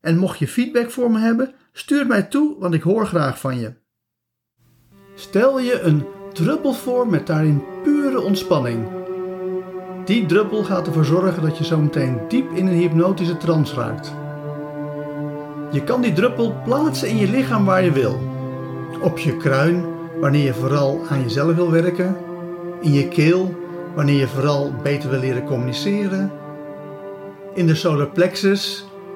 En mocht je feedback voor me hebben, stuur mij toe, want ik hoor graag van je. Stel je een druppel voor met daarin pure ontspanning. Die druppel gaat ervoor zorgen dat je zo meteen diep in een hypnotische trance raakt. Je kan die druppel plaatsen in je lichaam waar je wil. Op je kruin, wanneer je vooral aan jezelf wil werken. In je keel, wanneer je vooral beter wil leren communiceren. In de solar plexus,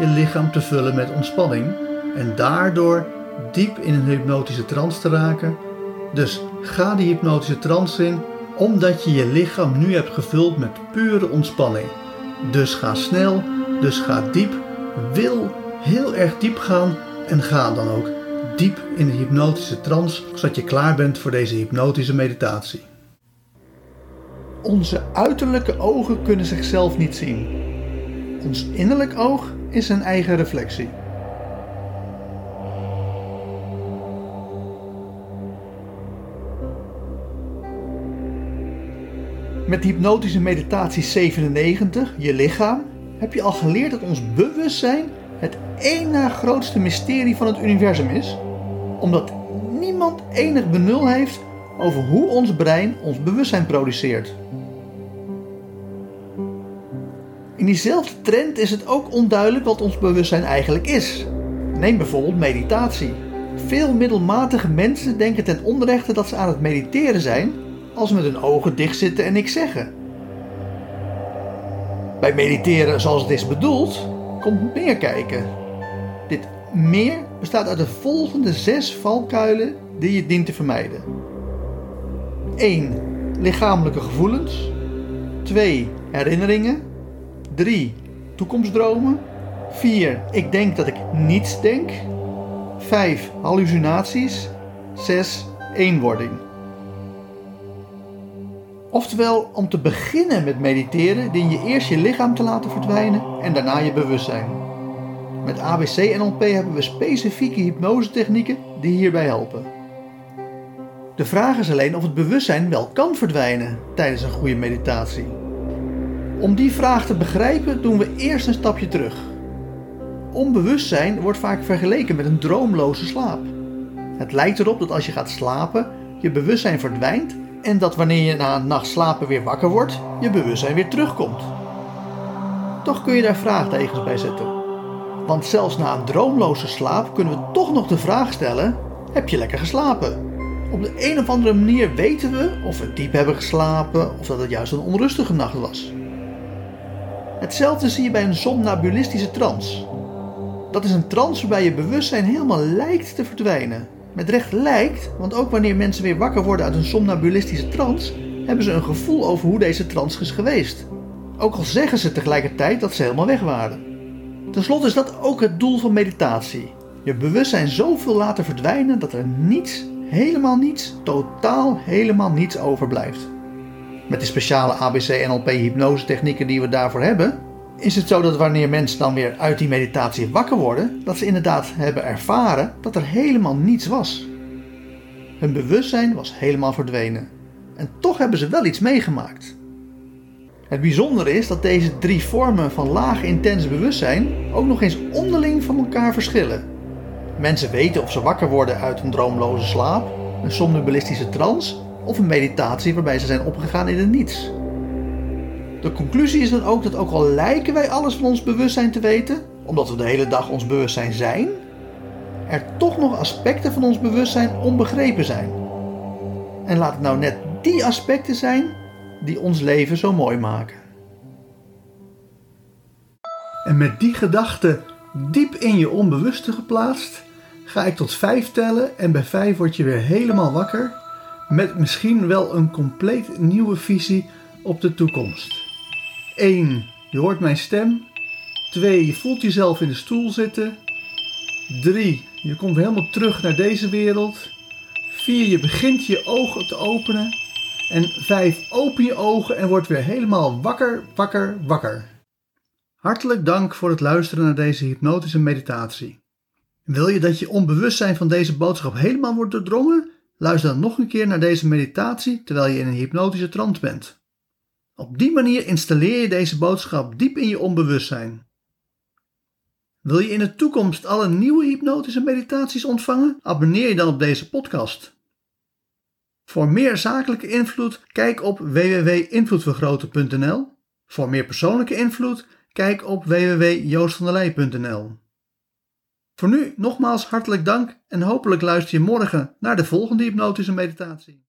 je lichaam te vullen met ontspanning. En daardoor diep in een hypnotische trance te raken. Dus ga die hypnotische trance in, omdat je je lichaam nu hebt gevuld met pure ontspanning. Dus ga snel, dus ga diep. Wil heel erg diep gaan en ga dan ook diep in de hypnotische trance, zodat je klaar bent voor deze hypnotische meditatie. Onze uiterlijke ogen kunnen zichzelf niet zien. Ons innerlijk oog is een eigen reflectie. Met hypnotische meditatie 97, je lichaam, heb je al geleerd dat ons bewustzijn het één na grootste mysterie van het universum is, omdat niemand enig benul heeft over hoe ons brein ons bewustzijn produceert. In diezelfde trend is het ook onduidelijk wat ons bewustzijn eigenlijk is. Neem bijvoorbeeld meditatie. Veel middelmatige mensen denken ten onrechte dat ze aan het mediteren zijn als ze met hun ogen dicht zitten en niks zeggen. Bij mediteren zoals het is bedoeld, komt meer kijken. Dit meer bestaat uit de volgende zes valkuilen die je dient te vermijden. 1. Lichamelijke gevoelens. 2. Herinneringen. 3. Toekomstdromen. 4. Ik denk dat ik niets denk. 5. Hallucinaties. 6. Eenwording. Oftewel, om te beginnen met mediteren dien je eerst je lichaam te laten verdwijnen en daarna je bewustzijn. Met ABC NLP hebben we specifieke hypnosetechnieken die hierbij helpen. De vraag is alleen of het bewustzijn wel kan verdwijnen tijdens een goede meditatie. Om die vraag te begrijpen doen we eerst een stapje terug. Onbewustzijn wordt vaak vergeleken met een droomloze slaap. Het lijkt erop dat als je gaat slapen, je bewustzijn verdwijnt en dat wanneer je na een nacht slapen weer wakker wordt, je bewustzijn weer terugkomt. Toch kun je daar vraagtekens bij zetten. Want zelfs na een droomloze slaap kunnen we toch nog de vraag stellen: heb je lekker geslapen? Op de een of andere manier weten we of we diep hebben geslapen of dat het juist een onrustige nacht was. Hetzelfde zie je bij een somnabulistische trance. Dat is een trance waarbij je bewustzijn helemaal lijkt te verdwijnen. Met recht lijkt, want ook wanneer mensen weer wakker worden uit een somnabulistische trance, hebben ze een gevoel over hoe deze trance is geweest. Ook al zeggen ze tegelijkertijd dat ze helemaal weg waren. Ten slotte is dat ook het doel van meditatie. Je bewustzijn zoveel laten verdwijnen dat er niets, helemaal niets, totaal helemaal niets overblijft. Met de speciale ABC-NLP-hypnose technieken die we daarvoor hebben, is het zo dat wanneer mensen dan weer uit die meditatie wakker worden, dat ze inderdaad hebben ervaren dat er helemaal niets was. Hun bewustzijn was helemaal verdwenen. En toch hebben ze wel iets meegemaakt. Het bijzondere is dat deze drie vormen van laag intens bewustzijn ook nog eens onderling van elkaar verschillen. Mensen weten of ze wakker worden uit een droomloze slaap, een somnambulistische trance of een meditatie waarbij ze zijn opgegaan in het niets. De conclusie is dan ook dat ook al lijken wij alles van ons bewustzijn te weten, omdat we de hele dag ons bewustzijn zijn, er toch nog aspecten van ons bewustzijn onbegrepen zijn. En laat het nou net die aspecten zijn die ons leven zo mooi maken. En met die gedachte diep in je onbewuste geplaatst, ga ik tot vijf tellen en bij vijf word je weer helemaal wakker met misschien wel een compleet nieuwe visie op de toekomst. 1. Je hoort mijn stem. 2. Je voelt jezelf in de stoel zitten. 3. Je komt helemaal terug naar deze wereld. 4. Je begint je ogen te openen. En 5. Open je ogen en word weer helemaal wakker, wakker, wakker. Hartelijk dank voor het luisteren naar deze hypnotische meditatie. Wil je dat je onbewustzijn van deze boodschap helemaal wordt doordrongen? Luister dan nog een keer naar deze meditatie terwijl je in een hypnotische trance bent. Op die manier installeer je deze boodschap diep in je onbewustzijn. Wil je in de toekomst alle nieuwe hypnotische meditaties ontvangen? Abonneer je dan op deze podcast. Voor meer zakelijke invloed, kijk op www.invloedvergroten.nl. Voor meer persoonlijke invloed, kijk op www.joostvandelij.nl. Voor nu nogmaals hartelijk dank en hopelijk luister je morgen naar de volgende hypnotische meditatie.